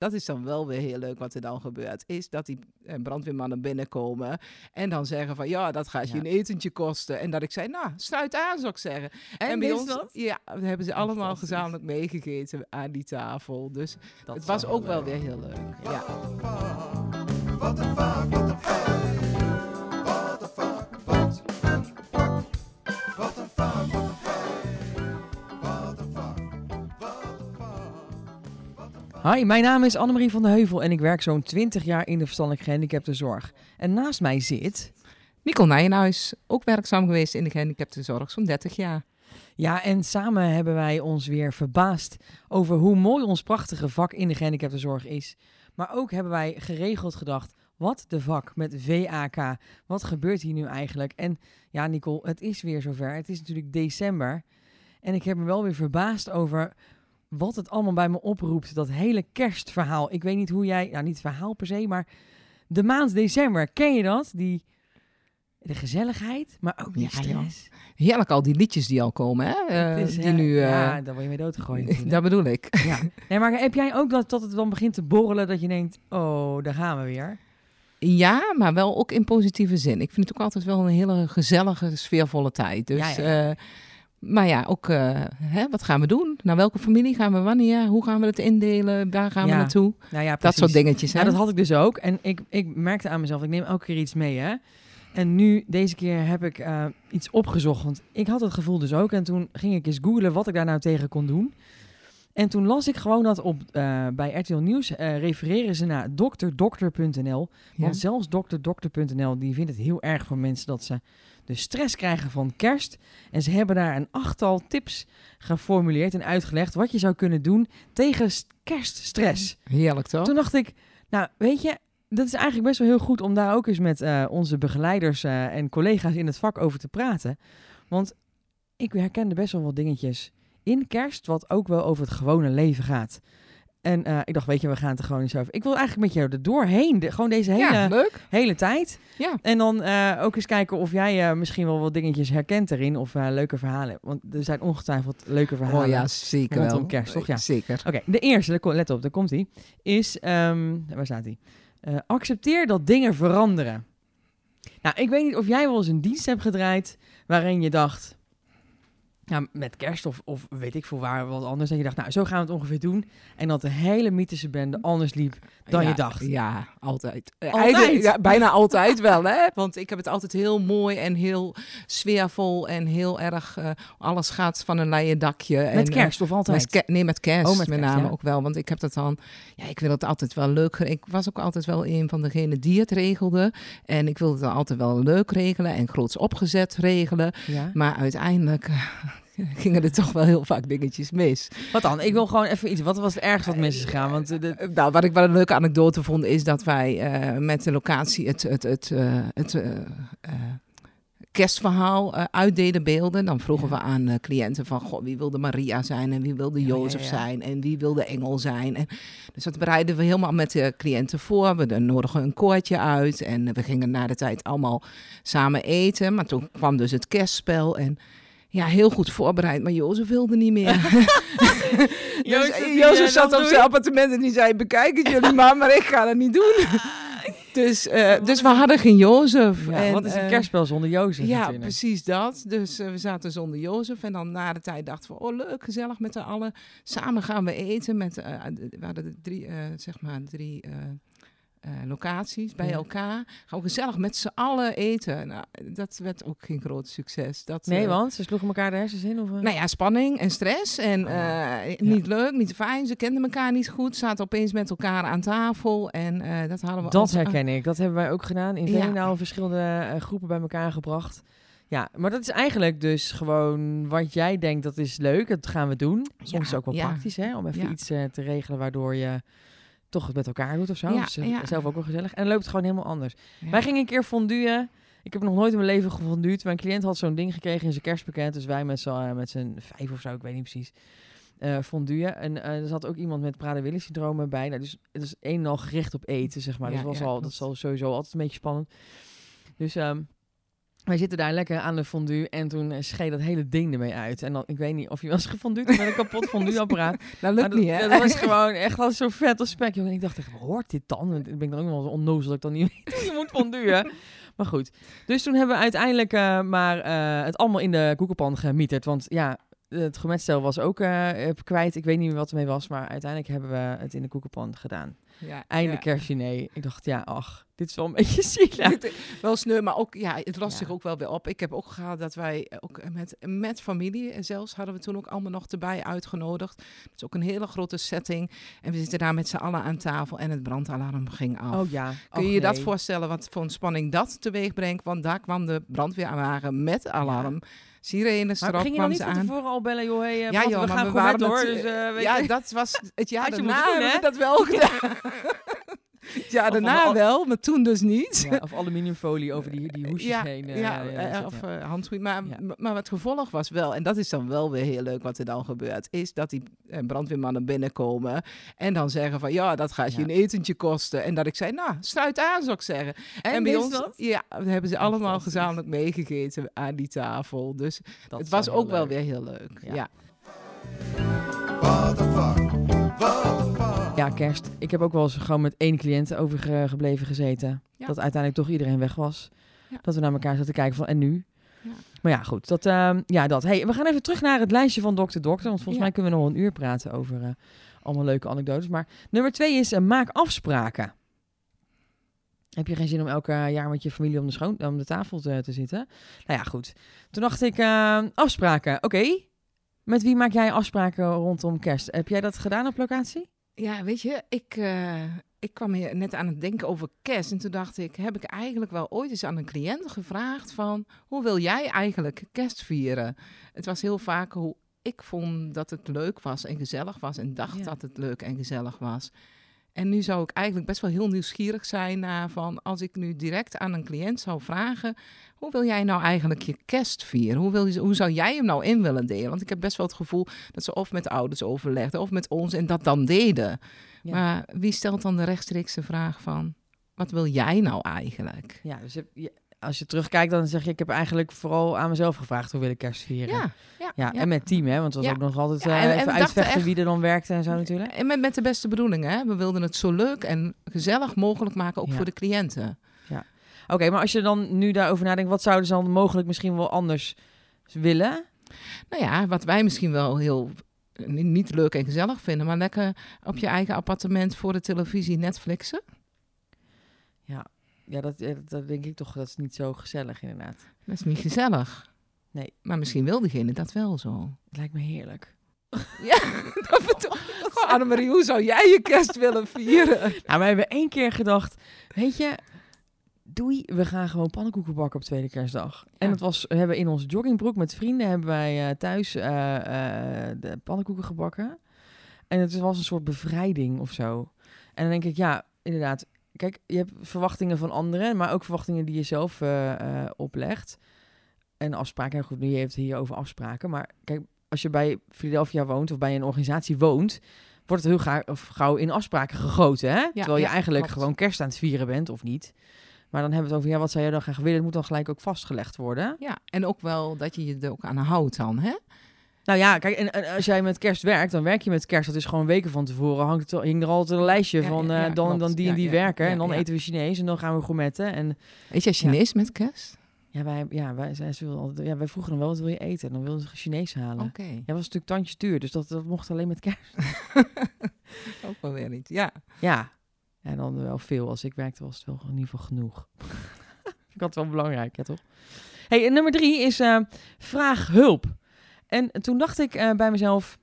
Dat is dan wel weer heel leuk wat er dan gebeurt. Is dat die eh, brandweermannen binnenkomen en dan zeggen van ja, dat gaat je Ja. een etentje kosten. En dat ik zei, nou, sluit aan zou ik zeggen. En, bij is ons, dat? ja, we hebben ze allemaal gezamenlijk meegegeten aan die tafel. Dus Dat het was ook wel leuk. weer heel leuk. Ja. What the fuck, what the fuck, Hi, mijn naam is Annemarie van de Heuvel en ik werk zo'n 20 jaar in de verstandelijk gehandicaptenzorg. En naast mij zit... Nicole Nijenhuis, ook werkzaam geweest in de gehandicaptenzorg, zo'n 30 jaar. Ja, en samen hebben wij ons weer verbaasd over hoe mooi ons prachtige vak in de gehandicaptenzorg is. Maar ook hebben wij geregeld gedacht, wat de vak met VAK? Wat gebeurt hier nu eigenlijk? En ja, Nicole, het is weer zover. Het is natuurlijk december. En ik heb me wel weer verbaasd over wat het allemaal bij me oproept. Dat hele kerstverhaal. Ik weet niet hoe jij, nou niet het verhaal per se, maar de maand december. Ken je dat? Die, de gezelligheid, maar ook die Ja, stress. Heerlijk al die liedjes die al komen, hè? Eh, is, die eh, nu... eh, ja, daar word je mee doodgegooid dat bedoel ik. ja. Nee, maar heb jij ook dat, dat het dan begint te borrelen dat je denkt, oh, daar gaan we weer? Ja, maar wel ook in positieve zin. Ik vind het ook altijd wel een hele gezellige, sfeervolle tijd. Dus, Ja, ja, eh, maar ja, ook eh, hè, wat gaan we doen? Naar welke familie gaan we wanneer? Hoe gaan we het indelen? Waar gaan Ja, we naartoe? Nou ja, Dat soort dingetjes. Hè? Ja, dat had ik dus ook. En ik, ik merkte aan mezelf, ik neem elke keer iets mee, hè. En nu, deze keer, heb ik eh, iets opgezocht. Want ik had het gevoel dus ook. En toen ging ik eens googlen wat ik daar nou tegen kon doen. En toen las ik gewoon dat op, eh, bij RTL Nieuws refereren ze naar dokterdokter.nl. Want zelfs dokterdokter.nl die vindt het heel erg voor mensen dat ze de stress krijgen van kerst. En ze hebben daar een achttal tips geformuleerd en uitgelegd wat je zou kunnen doen tegen kerststress. Heerlijk toch? Toen dacht ik, nou weet je, dat is eigenlijk best wel heel goed om daar ook eens met eh, onze begeleiders eh, en collega's in het vak over te praten. Want ik herkende best wel wat dingetjes in kerst, wat ook wel over het gewone leven gaat. En eh, ik dacht, weet je, we gaan het er gewoon eens over. Ik wil eigenlijk met jou er doorheen, de- gewoon deze hele, ja, leuk. hele tijd. Ja. En dan eh, ook eens kijken of jij eh, misschien wel wat dingetjes herkent erin of leuke verhalen. Want er zijn ongetwijfeld leuke verhalen. Oh ja, zeker rondom wel. kerst, toch? Ja. Zeker. Oké, de eerste, let op, daar komt hij. Is, ehm, waar staat hij? Accepteer dat dingen veranderen. Nou, ik weet niet of jij wel eens een dienst hebt gedraaid waarin je dacht, ja, met kerst of, of weet ik veel waar, wat anders. Dat je dacht, nou, zo gaan we het ongeveer doen. En dat de hele mythische bende anders liep dan Ja, je dacht. Ja, altijd. Eh, Altijd? Ja, bijna altijd wel, hè? Want ik heb het altijd heel mooi en heel sfeervol en heel erg... eh, alles gaat van een leien dakje. Met en, eh, kerst of altijd? Met nee, met kerst Oh, met met kerst, name ja. ook wel. Want ik heb dat dan... Ja, ik wil het altijd wel leuk... Ik was ook altijd wel een van degenen die het regelde. En ik wilde het dan altijd wel leuk regelen en groots opgezet regelen. Maar uiteindelijk gingen er toch wel heel vaak dingetjes mis. Wat dan? Ik wil gewoon even iets. Wat was het ergste wat mis is gegaan? Want eh, de, Eh, Nou, wat ik wel een leuke anekdote vond, is dat wij eh, met de locatie het, het, het, het kerstverhaal eh, uitdeden beelden. Dan vroegen Ja. we aan cliënten van, goh, wie wilde Maria zijn en wie wilde ja, Jozef ja. zijn en wie wilde Engel zijn. En, dus dat bereiden we helemaal met de cliënten voor. We nodigen een koortje uit en we gingen na de tijd allemaal samen eten. Maar toen kwam dus het kerstspel en... Ja, heel goed voorbereid, maar Jozef wilde niet meer. Jozef, Jozef, Jozef eh, zat op zijn appartement en die zei: Bekijk het jullie maar, maar ik ga dat niet doen. dus, eh, dus we hadden geen Jozef. ja, En, wat is een eh, kerstspel zonder Jozef Ja, natuurlijk. precies dat. Dus eh, we zaten zonder Jozef. En dan na de tijd dachten we: Oh, leuk, gezellig met z'n allen. Samen gaan we eten. Met, eh, we hadden de drie, eh, zeg maar, drie. Eh, locaties bij Ja. elkaar. Gaan we gezellig met z'n allen eten. Nou, dat werd ook geen groot succes. Dat, Nee, eh, want ze sloegen elkaar de hersens in? Of, eh? nou ja, spanning en stress. En eh, niet leuk, niet fijn. Ze kenden elkaar niet goed. Zaten opeens met elkaar aan tafel. En dat hadden we Dat als- herken ik. Dat hebben wij ook gedaan. In Ja. Veenendaal verschillende groepen bij elkaar gebracht. Ja, maar dat is eigenlijk dus gewoon wat jij denkt dat is leuk. Dat gaan we doen. Soms is het ook wel praktisch hè, om even iets te regelen waardoor je toch het met elkaar doet of zo. Ja, Dus, eh, ja. Zelf ook wel gezellig. En dan loopt het gewoon helemaal anders. Ja. Wij gingen een keer fonduen. Ik heb nog nooit in mijn leven gefondued. Mijn cliënt had zo'n ding gekregen in zijn kerstpakket. Dus wij met z'n eh, met z'n vijf of zo, ik weet niet precies. eh fonduen. En er zat ook iemand met Prader-Willi-syndroom bij. Nou, dus het is een en al gericht op eten, zeg maar. Dus was al, dat is al sowieso altijd een beetje spannend. Dus ehm, wij zitten daar lekker aan de fondue en toen eh, schee dat hele ding ermee uit. En dan, ik weet niet of je eens gefonduut met een kapot fondueapparaat. Dat Maar lukt dat, niet, hè? dat was gewoon echt als zo vet als spek. jongen. En ik dacht echt, hoort dit dan? Want ik ben dan ook wel zo onnozel dat ik dan niet weet hoe je moet fonduen. Maar goed. Dus toen hebben we uiteindelijk eh, maar eh, het allemaal in de koekenpan gemieterd. Want ja, het gemetstel was ook kwijt. Ik weet niet meer wat ermee was, maar uiteindelijk hebben we het in de koekenpan gedaan. Ja, Eindelijk ja. kerstdiner. Ik dacht, ja, ach, dit is wel een beetje zielig. Dit- Wel sneu, maar ook, ja, het lost Ja. zich ook wel weer op. Ik heb ook gehad dat wij ook met, met familie en zelfs hadden we toen ook allemaal nog erbij uitgenodigd. Het is ook een hele grote setting. En we zitten daar met z'n allen aan tafel en het brandalarm ging af. Oh ja. Kun je je dat voorstellen wat voor een spanning dat teweeg brengt? Want daar kwam de brandweerwagen met alarm. Sirenes Maar erop ging je dan kwam niet van tevoren al bellen, joh, hey, eh, Ja, Pat, joh, we gaan we goed met hoor. Dus, weet ja, dat was het jaar daarna doen, hebben we dat wel gedaan. Of daarna al- wel, maar toen dus niet. Ja, of aluminiumfolie over die, die hoesjes ja, heen. eh, ja, ja, eh, zet, of ja. eh, handschoen. Maar, Ja. maar wat gevolg was wel, en dat is dan wel weer heel leuk wat er dan gebeurt, is dat die eh, brandweermannen binnenkomen en dan zeggen van ja, dat gaat je Ja. een etentje kosten. En dat ik zei, nou, sluit aan zou ik zeggen. En, bij ons, dat? ja, we hebben ze allemaal gezamenlijk meegegeten aan die tafel. Dus Dat het was ook wel weer heel leuk. Ja. Ja. What the fuck? Ja, kerst. Ik heb ook wel eens gewoon met één cliënt overgebleven gezeten. Ja. Dat uiteindelijk toch iedereen weg was. Ja. Dat we naar elkaar zaten te kijken van, en nu? Ja. Maar ja, goed. Dat, ehm, ja, dat. Hey, we gaan even terug naar het lijstje van Dokter Dokter. Want volgens mij kunnen we nog een uur praten over eh, allemaal leuke anekdotes. Maar nummer twee is, eh, maak afspraken. Heb je geen zin om elk eh, jaar met je familie om de, schoon, om de tafel te, te zitten? Nou ja, goed. Toen dacht ik, eh, afspraken. Oké. Met wie maak jij afspraken rondom kerst? Heb jij dat gedaan op locatie? Ja, weet je, ik, eh, ik kwam hier net aan het denken over kerst. En toen dacht ik, heb ik eigenlijk wel ooit eens aan een cliënt gevraagd van... hoe wil jij eigenlijk kerst vieren? Het was heel vaak hoe ik vond dat het leuk was en gezellig was... en dacht Ja. dat het leuk en gezellig was. En nu zou ik eigenlijk best wel heel nieuwsgierig zijn naar van... als ik nu direct aan een cliënt zou vragen... hoe wil jij nou eigenlijk je kerst vieren? Hoe, wil je, hoe zou jij hem nou in willen delen? Want ik heb best wel het gevoel dat ze of met ouders overlegden... of met ons en dat dan deden. Ja. Maar wie stelt dan de rechtstreekse vraag van... wat wil jij nou eigenlijk? Ja, dus je- je- als je terugkijkt, dan zeg je, ik heb eigenlijk vooral aan mezelf gevraagd hoe wil ik kerst vieren. Ja, ja, Ja, ja. en met team, hè? Want het was Ja. ook nog altijd Ja, eh, en- even uitvechten echt- wie er dan werkte en zo natuurlijk. En met, met de beste bedoelingen. Hè? We wilden het zo leuk en gezellig mogelijk maken, ook Ja. voor de cliënten. Oké, maar als je dan nu daarover nadenkt, wat zouden ze dan mogelijk misschien wel anders willen? Nou ja, wat wij misschien wel heel ni- niet leuk en gezellig vinden... maar lekker op je eigen appartement voor de televisie Netflixen. Ja, dat, eh, dat denk ik toch, dat is niet zo gezellig inderdaad. Dat is niet gezellig. Nee. Maar misschien wil diegene dat wel zo. Het lijkt me heerlijk. Ja, dat bedoel Annemarie, hoe zou jij je kerst willen vieren? Nou, we hebben één keer gedacht, weet je, doei, we gaan gewoon pannenkoeken bakken op tweede kerstdag. En Ja. dat was, we hebben in onze joggingbroek met vrienden hebben wij eh, thuis eh, eh, de pannenkoeken gebakken. En het was een soort bevrijding of zo. En dan denk ik, ja, inderdaad, kijk, je hebt verwachtingen van anderen, maar ook verwachtingen die je zelf eh, eh, oplegt. En afspraken, ja, goed, nu heeft het hier over afspraken, maar kijk, als je bij Philadelphia woont of bij een organisatie woont, wordt het heel ga- of gauw in afspraken gegoten, hè? Terwijl je ja, eigenlijk klopt. gewoon kerst aan het vieren bent, of niet. Maar dan hebben we het over, ja, wat zou je dan graag willen? Het moet dan gelijk ook vastgelegd worden. Ja, en ook wel dat je je er ook aan houdt dan, hè? Nou ja, kijk, en, en als jij met kerst werkt, dan werk je met kerst. Dat is gewoon weken van tevoren. Hangt het, hing er altijd een lijstje Ja, van, ja, eh, ja, dan, dan die en Ja, die ja, werken. ja, en dan ja. eten we Chinees en dan gaan we gourmetten. En Weet jij Chinees met kerst? ja, wij, ja, wij, zij, ze altijd, ja, wij vroegen dan wel, wat wil je eten? En dan wilden ze Chinees halen. Oké, Ja, dat was natuurlijk tandjes duur, dus dat, dat mocht alleen met kerst. ook wel weer niet. Ja, Ja, en dan wel veel. Als ik werkte was het wel in ieder geval genoeg. ik had het wel belangrijk, ja toch? Hey, en nummer drie is eh, vraag hulp. En toen dacht ik eh, bij mezelf,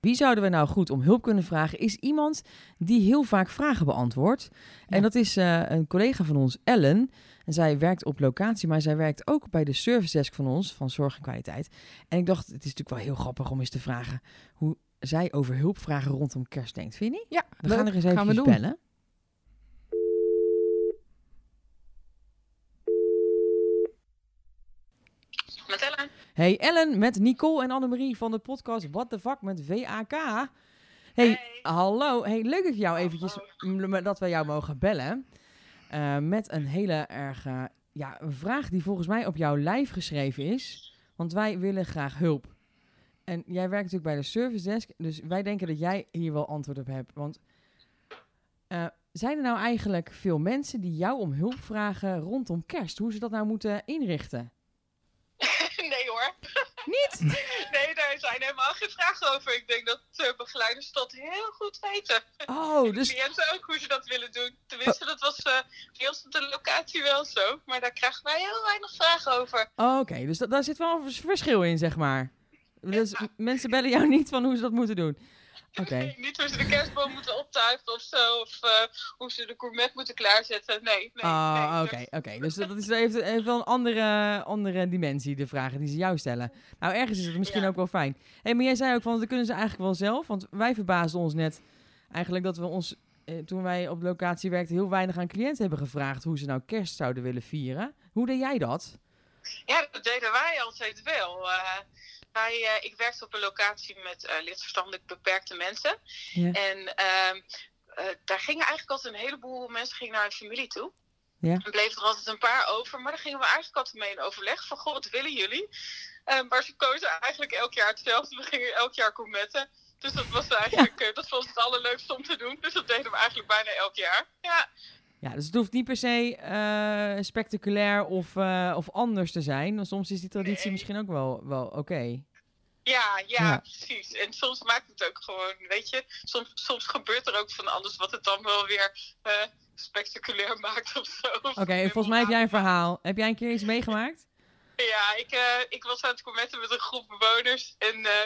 wie zouden we nou goed om hulp kunnen vragen? Is iemand die heel vaak vragen beantwoordt. En dat is eh, een collega van ons, Ellen. En zij werkt op locatie, maar zij werkt ook bij de service desk van ons, van zorg en kwaliteit. En ik dacht, het is natuurlijk wel heel grappig om eens te vragen hoe zij over hulpvragen rondom kerst denkt. Vind je niet? ja We leuk. gaan er eens we even doen. bellen. Met Ellen. Hey Ellen, met Nicole en Annemarie van de podcast What the Fuck met VAK. Hey, Hey. hallo. Hey, leuk dat, jou eventjes, Hallo. m- dat we jou mogen bellen. Eh, met een hele erg eh, ja, een vraag die volgens mij op jouw lijf geschreven is. Want wij willen graag hulp. En jij werkt natuurlijk bij de service desk. Dus wij denken dat jij hier wel antwoord op hebt. Want eh, zijn er nou eigenlijk veel mensen die jou om hulp vragen rondom kerst? Hoe ze dat nou moeten inrichten? Hoor. Niet? Nee, daar zijn helemaal geen vragen over. Ik denk dat de begeleiders dat heel goed weten. Oh, De dus cliënten ook hoe ze dat willen doen. Tenminste, dat was eh op de locatie wel zo. Maar daar krijgen wij heel weinig vragen over. Oh, Oké, dus da- daar zit wel een vers- verschil in, zeg maar. Dus mensen bellen jou niet van hoe ze dat moeten doen. Nee, niet hoe ze de kerstboom moeten optuigen of zo. Of eh, hoe ze de gourmet moeten klaarzetten. Nee, nee. Ah, nee. oké, oké. Dus dat is heeft, heeft wel een andere, andere dimensie, de vragen die ze jou stellen. Nou, ergens is het misschien Ja. ook wel fijn. hey, maar jij zei ook van, dat kunnen ze eigenlijk wel zelf. Want wij verbaasden ons net eigenlijk dat we ons, eh, toen wij op locatie werkten, heel weinig aan cliënten hebben gevraagd hoe ze nou kerst zouden willen vieren. Hoe deed jij dat? Ja, dat deden wij altijd wel. Eh, wij, eh, ik werkte op een locatie met eh lichtverstandelijk beperkte mensen. Ja. En ehm, eh, daar gingen eigenlijk altijd een heleboel mensen gingen naar hun familie toe. Ja. Er bleven er altijd een paar over, maar daar gingen we eigenlijk altijd mee in overleg van, goh, wat willen jullie? Eh, maar ze kozen eigenlijk elk jaar hetzelfde. We gingen elk jaar gourmetten. Dus dat was eigenlijk, dat was het allerleukste om te doen. Dus dat deden we eigenlijk bijna elk jaar. Ja, Ja, dus het hoeft niet per se eh, spectaculair of, eh, of anders te zijn. Want soms is die traditie Nee. misschien ook wel, wel oké. Ja, ja, Ja. precies. En soms maakt het ook gewoon, weet je, soms, soms gebeurt er ook van alles wat het dan wel weer eh, spectaculair maakt of zo. Oké, volgens mij heb jij een verhaal. Heb jij een keer iets meegemaakt? Ja, ik, eh, ik was aan het commenten met een groep bewoners. En eh,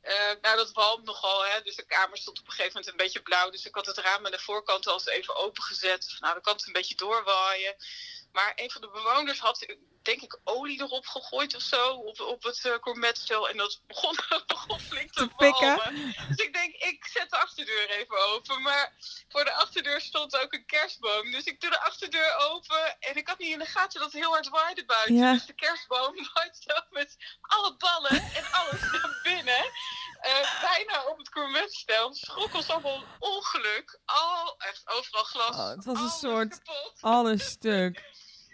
eh, nou, dat walmt nogal. Hè? Dus de kamer stond op een gegeven moment een beetje blauw. Dus ik had het raam aan de voorkant al eens even opengezet. Nou, dan kan het een beetje doorwaaien. Maar een van de bewoners had, denk ik, olie erop gegooid of zo. Op, op het uh, gourmetstel. En dat begon, begon flink te, Te pikken. walmen. Dus ik denk, ik zet de achterdeur even open. Maar voor de achterdeur stond ook een kerstboom. Dus ik doe de achterdeur open. En ik had niet in de gaten dat het heel hard waaide buiten. Ja. Dus de kerstboom waait zo met alle ballen en alles naar binnen. Gourmetstel. Schrok ons allemaal een ongeluk. Al, echt overal glas. Oh, het was een soort- kapot Alles stuk.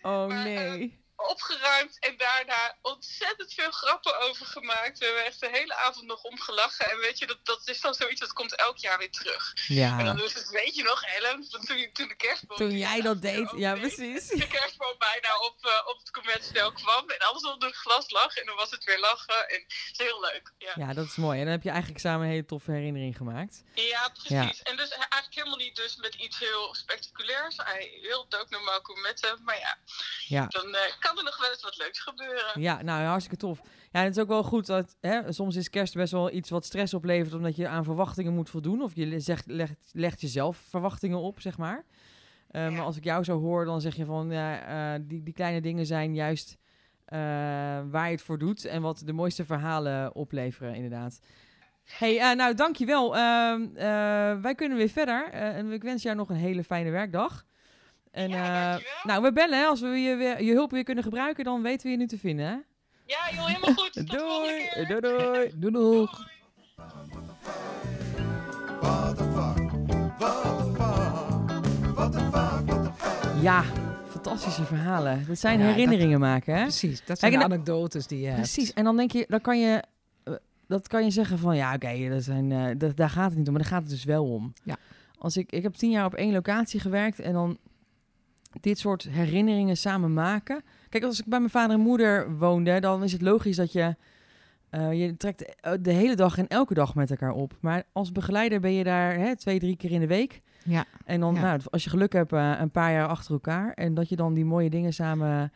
Oh Maar, nee. Opgeruimd en daarna ontzettend veel grappen over gemaakt. We hebben echt de hele avond nog om gelachen. En weet je, dat, dat is dan zoiets dat komt elk jaar weer terug. En dan Ja. is het, weet je nog, Ellen, toen, toen de kerstboom... Toen jij dat deed. Ja, deed. precies. De kerstboom bijna op, eh, op het conventstel kwam en alles onder het glas lag. En dan was het weer lachen. En het is heel leuk. Ja, ja. Ja, dat is mooi. En dan heb je eigenlijk samen een hele toffe herinnering gemaakt. precies. En dus eigenlijk helemaal niet dus met iets heel spectaculairs. Hij wilde ook normaal gourmetten. Maar ja, Ja. dan eh, kan er nog wel eens wat leuks gebeuren. Ja, nou, hartstikke tof. Ja, en het is ook wel goed dat hè, soms is kerst best wel iets wat stress oplevert, omdat je aan verwachtingen moet voldoen. Of je zegt, legt, legt jezelf verwachtingen op, zeg maar. Eh, Ja. Maar als ik jou zo hoor, dan zeg je van ja, eh, die, die kleine dingen zijn juist eh, waar je het voor doet en wat de mooiste verhalen opleveren, inderdaad. Hey, nou, dankjewel. Ehm eh wij kunnen weer verder. En ik wens jou nog een hele fijne werkdag. En, Ja, eh, nou, we bellen. Hè. Als we je, weer, je hulp weer kunnen gebruiken, dan weten we je nu te vinden. Hè? Ja, joh, helemaal goed. Tot de volgende Doei. Doei, doei. Doei doeg. What the fuck? What the fuck? What the fuck? What the fuck? Ja, fantastische verhalen. Dat zijn Ja, herinneringen maken, hè? Precies, dat zijn Kijk, de en- anekdotes die je hebt. Precies. En dan denk je, dan kan je, eh, dat kan je zeggen van, ja, oké, dat zijn, eh, dat, daar gaat het niet om, maar daar gaat het dus wel om. Ja. Als ik, ik heb tien jaar op één locatie gewerkt en dan dit soort herinneringen samen maken. Kijk, als ik bij mijn vader en moeder woonde, dan is het logisch dat je, eh, je trekt eh, de hele dag en elke dag met elkaar op. Maar als begeleider ben je daar hè, twee, drie keer in de week. Ja. En dan, Ja. nou, als je geluk hebt, eh, een paar jaar achter elkaar. En dat je dan die mooie dingen samen,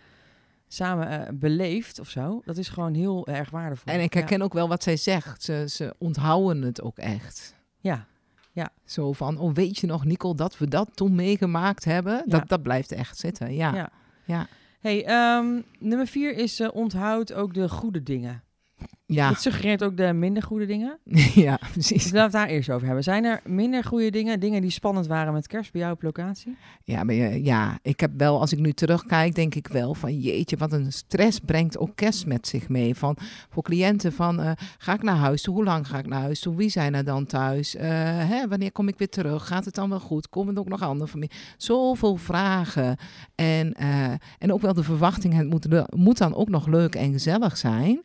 samen beleeft of zo. Dat is gewoon heel erg waardevol. En ik Ja. herken ook wel wat zij zegt. Ze, ze onthouden het ook echt. Ja, Zo van, oh weet je nog Nicole, dat we dat toen meegemaakt hebben? Ja. Dat, dat blijft echt zitten, ja. Ja. ja. Hey, ehm, nummer vier is eh, onthoud ook de goede dingen. Ja, Dat suggereert ook de minder goede dingen. ja, Dus precies. laten we het daar eerst over hebben. Zijn er minder goede dingen, dingen die spannend waren met kerst bij jou op locatie? Ja, maar ja, ik heb wel, als ik nu terugkijk, denk ik wel van jeetje, wat een stress brengt ook kerst met zich mee. Van, voor cliënten van, eh, ga ik naar huis toe? Hoe lang ga ik naar huis toe? Wie zijn er dan thuis? Eh, hè, wanneer kom ik weer terug? Gaat het dan wel goed? Komen er ook nog andere familie? Zoveel vragen. En, eh, en ook wel de verwachting, het moet, moet dan ook nog leuk en gezellig zijn.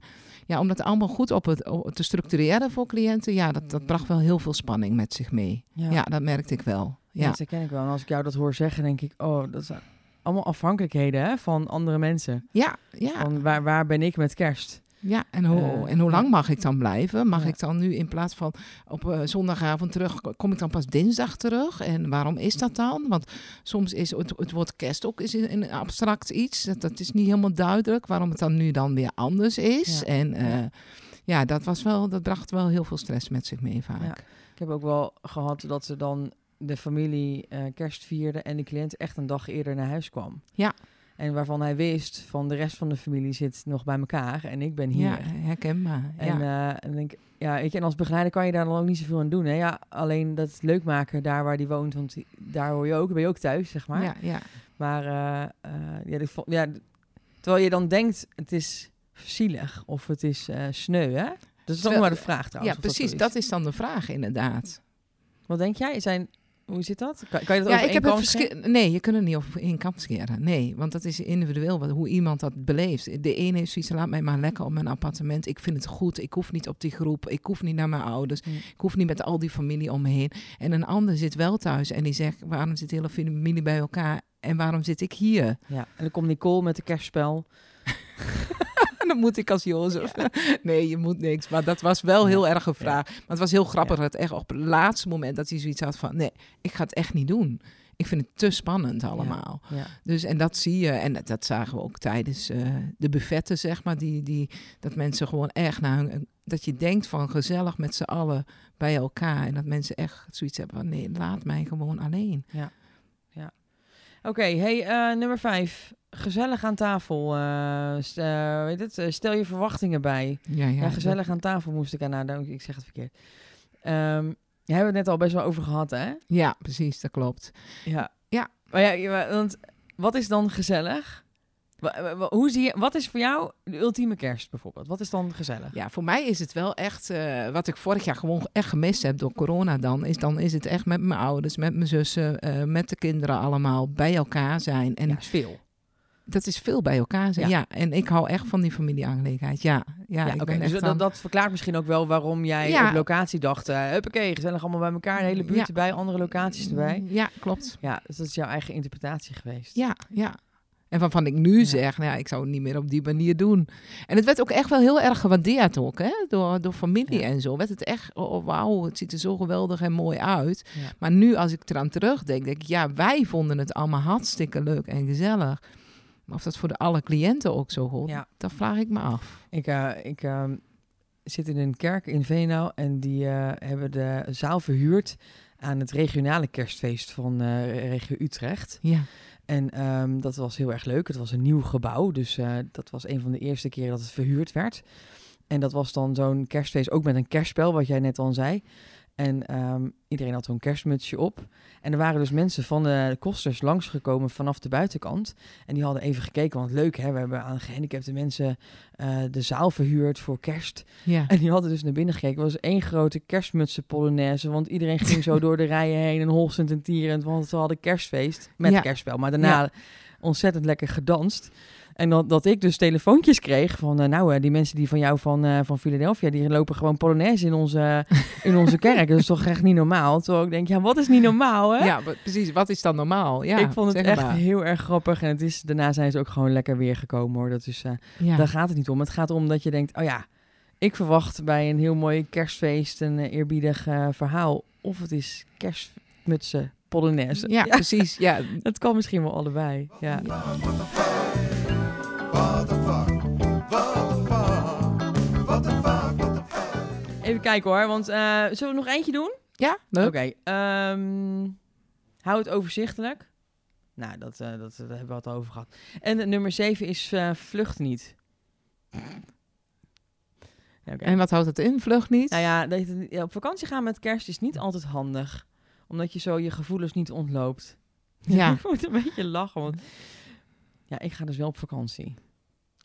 Ja, om dat allemaal goed op het, te structureren voor cliënten, ja, dat, dat bracht wel heel veel spanning met zich mee. Ja, dat merkte ik wel. Ja. Ja, dat herken ik wel. En als ik jou dat hoor zeggen, denk ik, oh, dat zijn allemaal afhankelijkheden hè, van andere mensen. ja, ja. Van waar, waar ben ik met kerst? Ja, en, hoe Eh, en hoe lang mag ik dan blijven? Mag ik dan nu in plaats van op eh, zondagavond terug, kom ik dan pas dinsdag terug? En waarom is dat dan? Want soms is het, het woord kerst ook is een abstract iets. Dat, dat is niet helemaal duidelijk waarom het dan nu dan weer anders is. En eh, Ja. dat, was wel, dat bracht wel heel veel stress met zich mee vaak. Ik heb ook wel gehad dat ze dan de familie eh, kerst vierde en de cliënt echt een dag eerder naar huis kwam. Ja. En waarvan hij wist van de rest van de familie zit nog bij elkaar en ik ben hier. Ja, herkenbaar. En, ja. eh, en denk, ja, weet je, en als begeleider kan je daar dan ook niet zoveel aan doen. Hè? Ja, alleen dat leuk maken daar waar die woont, want daar hoor je ook, ben je ook thuis, zeg maar. ja, ja. Maar eh, eh, ja, vond- ja, terwijl je dan denkt, het is zielig of het is sneu, hè? Dat is dan maar de vraag trouwens. ja, dat precies. is. Dat is dan de vraag inderdaad. Wat denk jij? Zijn, hoe zit dat? Kan, kan je dat Ja, over ik heb het verschil. Nee, je kunt het niet over één kam scheren. Nee, want dat is individueel wat, hoe iemand dat beleeft. De ene heeft zoiets, laat mij maar lekker op mijn appartement. Ik vind het goed. Ik hoef niet op die groep. Ik hoef niet naar mijn ouders. Ik hoef niet met al die familie om me heen. En een ander zit wel thuis en die zegt, waarom zit de hele familie bij elkaar? En waarom zit ik hier? Ja, en dan komt Nicole met de kerstspel. Moet ik als Jozef. Nee, je moet niks. Maar dat was wel heel erg een vraag. Maar het was heel grappig dat echt op het laatste moment dat hij zoiets had van... Nee, ik ga het echt niet doen. Ik vind het te spannend allemaal. Ja. Dus en dat zie je, en dat, dat zagen we ook tijdens eh, de buffetten, zeg maar, die, die, dat mensen gewoon echt naar hun, dat je denkt van gezellig met z'n allen bij elkaar. En dat mensen echt zoiets hebben van nee, laat mij gewoon alleen. Oké, hey, eh, nummer vijf. Gezellig aan tafel. eh, st- eh, weet het, eh, stel je verwachtingen bij. Ja, ja, Ja, gezellig aan tafel moest ik aan nadenken. Ik zeg het verkeerd. Ehm daar hebben we het net al best wel over gehad, hè? Ja, precies, dat klopt. Ja. Ja. Maar ja, want wat is dan gezellig? Hoe zie je, wat is voor jou de ultieme kerst bijvoorbeeld? Wat is dan gezellig? Ja, voor mij is het wel echt, eh, wat ik vorig jaar gewoon echt gemist heb door corona dan, is dan is het echt met mijn ouders, met mijn zussen, eh, met de kinderen allemaal bij elkaar zijn. En ja, veel. Dat is veel bij elkaar zijn. Ja. Ja. en ik hou echt van die familieaangelegenheid. Ja, ja, Ja, Dus dat, dat verklaart misschien ook wel waarom jij Ja. op locatie dacht... Uh, huppakee, gezellig allemaal bij elkaar. De hele buurt Ja. erbij, andere locaties erbij. Ja, klopt. Ja, dus dat is jouw eigen interpretatie geweest. Ja, ja. En waarvan ik nu zeg, nou ja, ik zou het niet meer op die manier doen. En het werd ook echt wel heel erg gewaardeerd ook, hè? Door, door familie Ja. en zo. Werd het echt, oh wauw, het ziet er zo geweldig en mooi uit. Ja. Maar nu, als ik eraan terugdenk, denk ik, ja, wij vonden het allemaal hartstikke leuk en gezellig. Maar of dat voor de alle cliënten ook zo goed, Ja. dat vraag ik me af. Ik, eh, ik ehm, zit in een kerk in Veenau en die eh, hebben de zaal verhuurd aan het regionale kerstfeest van eh, regio Utrecht. Ja, En ehm, dat was heel erg leuk. Het was een nieuw gebouw, dus eh, dat was een van de eerste keren dat het verhuurd werd. En dat was dan zo'n kerstfeest, ook met een kerstspel, wat jij net al zei. En ehm, iedereen had zo'n kerstmutsje op. En er waren dus mensen van de kosters langsgekomen vanaf de buitenkant. En die hadden even gekeken, want leuk hè, we hebben aan gehandicapte mensen eh, de zaal verhuurd voor kerst. ja. En die hadden dus naar binnen gekeken. Het was één grote kerstmutsen polonaise. Want iedereen ging zo door de rijen heen en holsend en tierend. Want ze hadden kerstfeest met Ja. kerstspel. Maar daarna Ja. ontzettend lekker gedanst. En dat, dat ik dus telefoontjes kreeg van... eh, nou, eh, die mensen die van jou van, eh, van Philadelphia... die lopen gewoon polonaise in onze, in onze kerk. Dat is toch echt niet normaal? Terwijl ik denk, ja, wat is niet normaal, hè? ja precies. Wat is dan normaal? Ja, ik vond het zeg echt maar. heel erg grappig. En het is, daarna zijn ze ook gewoon lekker weer gekomen, hoor. Dat is... eh, Ja. daar gaat het niet om. Het gaat om dat je denkt, oh ja, ik verwacht bij een heel mooi kerstfeest een eerbiedig verhaal. Of het is kerstmutsen, polonaise. ja, precies. Ja, Het kan misschien wel allebei. Ja. Even kijken hoor, want eh, zullen we nog eentje doen? ja leuk. Oké, ehm, hou het overzichtelijk. Nou, dat, eh, dat, daar hebben we het al over gehad. En eh, nummer 7 is eh, vlucht niet. Oké. En wat houdt het in? Vlucht niet? Nou ja, dat je- ja, op vakantie gaan met kerst is niet altijd handig. Omdat je zo je gevoelens niet ontloopt. Ja. ik moet een beetje lachen, want... Ja, ik ga dus wel op vakantie.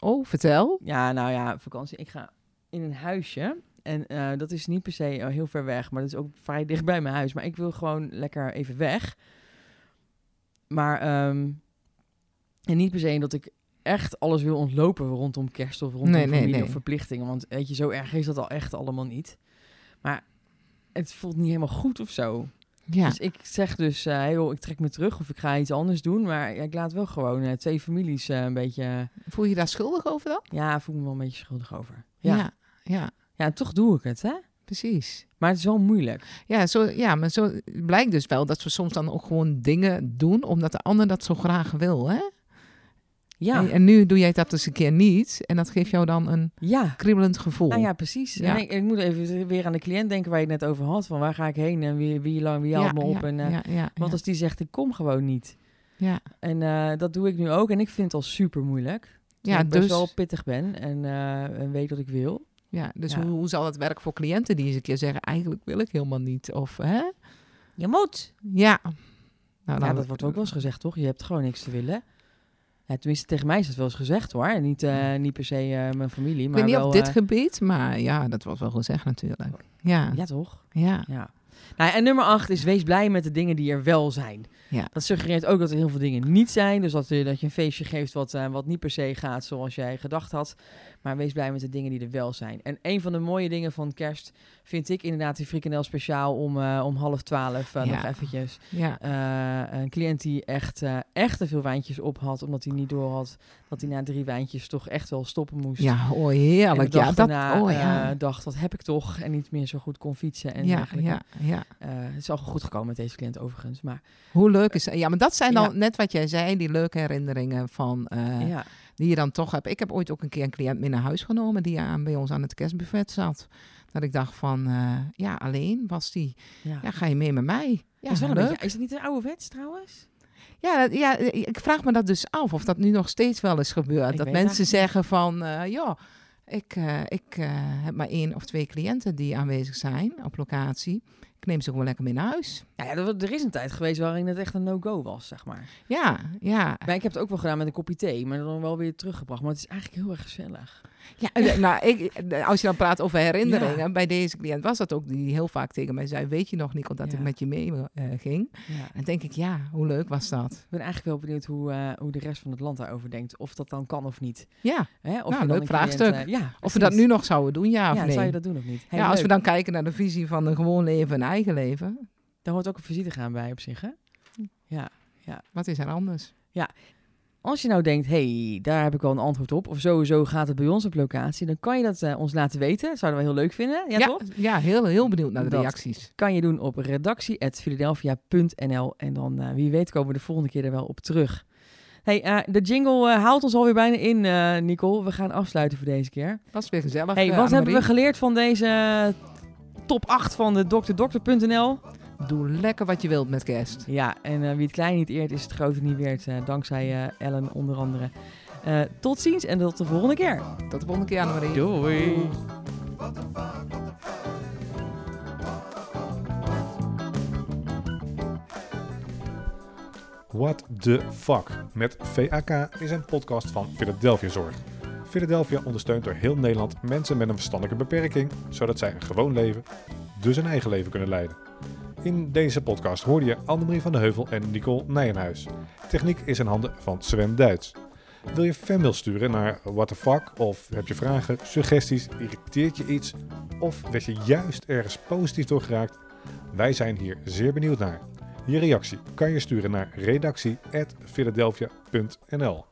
Oh, vertel. Ja, nou ja, vakantie. Ik ga in een huisje. En eh, dat is niet per se eh, heel ver weg, maar dat is ook vrij dicht bij mijn huis. Maar ik wil gewoon lekker even weg. Maar, ehm, en niet per se dat ik echt alles wil ontlopen rondom kerst of rondom Nee, nee, familie nee. of verplichtingen. Want weet je, zo erg is dat al echt allemaal niet. Maar het voelt niet helemaal goed of zo. Ja. Dus ik zeg dus, hey, joh, ik trek me terug of ik ga iets anders doen. Maar ik laat wel gewoon eh, twee families een beetje... Voel je je daar schuldig over dan? Ja, voel me wel een beetje schuldig over. Ja, ja. ja, ja, toch doe ik het, hè? precies. Maar het is wel moeilijk. Ja, zo, ja, maar zo blijkt dus wel dat we soms dan ook gewoon dingen doen omdat de ander dat zo graag wil. Hè? Ja, En, en nu doe jij dat dus een keer niet en dat geeft jou dan een ja. kriebelend gevoel. Nou ja, precies. Ja. En ik, ik moet even weer aan de cliënt denken waar je het net over had. Van waar ga ik heen en wie, wie, lang, wie haalt me op. en, eh, ja, ja, Want als die zegt, ik kom gewoon niet. ja. En eh, dat doe ik nu ook. En ik vind het al super moeilijk. Ja, ik best dus- wel pittig ben en, eh, en weet wat ik wil. Ja, dus Ja. Hoe, hoe zal dat werken voor cliënten die eens een keer zeggen, eigenlijk wil ik helemaal niet? Of, hè? Je moet. Ja. Nou, Ja, dat wordt ook wel eens gezegd, toch? Je hebt gewoon niks te willen. Ja, tenminste, tegen mij is dat wel eens gezegd, hoor. Niet, eh, niet per se eh, mijn familie, Ik maar weet niet wel... op dit eh, gebied, maar ja, dat wordt wel gezegd natuurlijk. Ja, ja, toch? ja. Ja. Nou, en nummer acht is wees blij met de dingen die er wel zijn. Ja. Dat suggereert ook dat er heel veel dingen niet zijn. Dus dat, je- dat je een feestje geeft wat, eh, wat niet per se gaat zoals jij gedacht had. Maar wees blij met de dingen die er wel zijn. En een van de mooie dingen van kerst vind ik inderdaad die frikandel speciaal om, eh, om half twaalf eh, Ja. nog eventjes. ja. Eh, een cliënt die echt, eh, echt te veel wijntjes op had, omdat hij niet door had dat hij na drie wijntjes toch echt wel stoppen moest. Ja, oh En heerlijk. de dag Ja, dat, daarna, oh ja. eh, dacht, wat heb ik toch? En niet meer zo goed kon fietsen en ja, ja, ja. Eh, het is al goed gekomen met deze cliënt overigens. Maar Hoe leuk is dat? Ja, maar dat zijn dan Ja. net wat jij zei, die leuke herinneringen van, eh, ja, die je dan toch hebt. Ik heb ooit ook een keer een cliënt mee naar huis genomen die aan, bij ons aan het kerstbuffet zat. Dat ik dacht van, eh, ja, alleen was die. ja. Ja, ga je mee met mij? Ja, Dat is, wel leuk. beetje, is het niet een oude wets trouwens? Ja, ja, ik vraag me dat dus af of dat nu nog steeds wel eens gebeurt. Ik dat mensen zeggen van, eh, ja, ik, ik heb maar één of twee cliënten die aanwezig zijn op locatie. Ik neem ze gewoon lekker mee naar huis. Nou ja, er, is een tijd geweest waarin het echt een no-go was, zeg maar. Ja, ja. Maar ik heb het ook wel gedaan met een kopje thee, maar dan wel weer teruggebracht. Maar het is eigenlijk heel erg gezellig. ja eh, nou, ik, als je dan praat over herinneringen, bij deze cliënt was dat ook die heel vaak tegen mij zei, weet je nog niet dat Ja. ik met je mee eh, ging? Ja. En denk ik, ja, hoe leuk was dat? Ik ben eigenlijk wel benieuwd hoe, eh, hoe de rest van het land daarover denkt. Of dat dan kan of niet. Ja, Hè? Of Nou, leuk vraagstuk. ja, of we dat nu nog zouden doen, ja of Ja, nee? zou je dat doen of niet? Ja, als we dan kijken naar de visie van een gewoon leven en eigen leven, Daar hoort ook een visite gaan bij op zich, hè? Ja. wat is er anders? Als je nou denkt, hey, daar heb ik wel een antwoord op. Of sowieso gaat het bij ons op locatie. Dan kan je dat eh, ons laten weten. Zouden we heel leuk vinden. Ja, toch? ja heel, heel benieuwd naar de Dat. reacties. Kan je doen op redactie.philadelphia.nl. En dan, eh, wie weet, komen we de volgende keer er wel op terug. Hey, eh, de jingle haalt ons alweer bijna in, Nicole. We gaan afsluiten voor deze keer. Was weer gezellig. Hey, wat hebben we geleerd van deze top 8 van de dokterdokter.nl? Doe lekker wat je wilt met kerst. Ja, en eh, wie het klein niet eert, is het grote niet weert. eh, dankzij eh, Ellen onder andere. Eh, tot ziens en tot de volgende keer. Tot de volgende keer, Annemarie. Doei. What the fuck met VAK is een podcast van Philadelphia Zorg. Philadelphia ondersteunt door heel Nederland mensen met een verstandelijke beperking, zodat zij een gewoon leven, dus een eigen leven kunnen leiden. In deze podcast hoorde je Annemarie van de Heuvel en Nicole Nijenhuis. Techniek is in handen van Sven Duits. Wil je fanmail sturen naar what the fuck of heb je vragen, suggesties, irriteert je iets of werd je juist ergens positief door geraakt? Wij zijn hier zeer benieuwd naar. Je reactie kan je sturen naar redactie.philadelphia.nl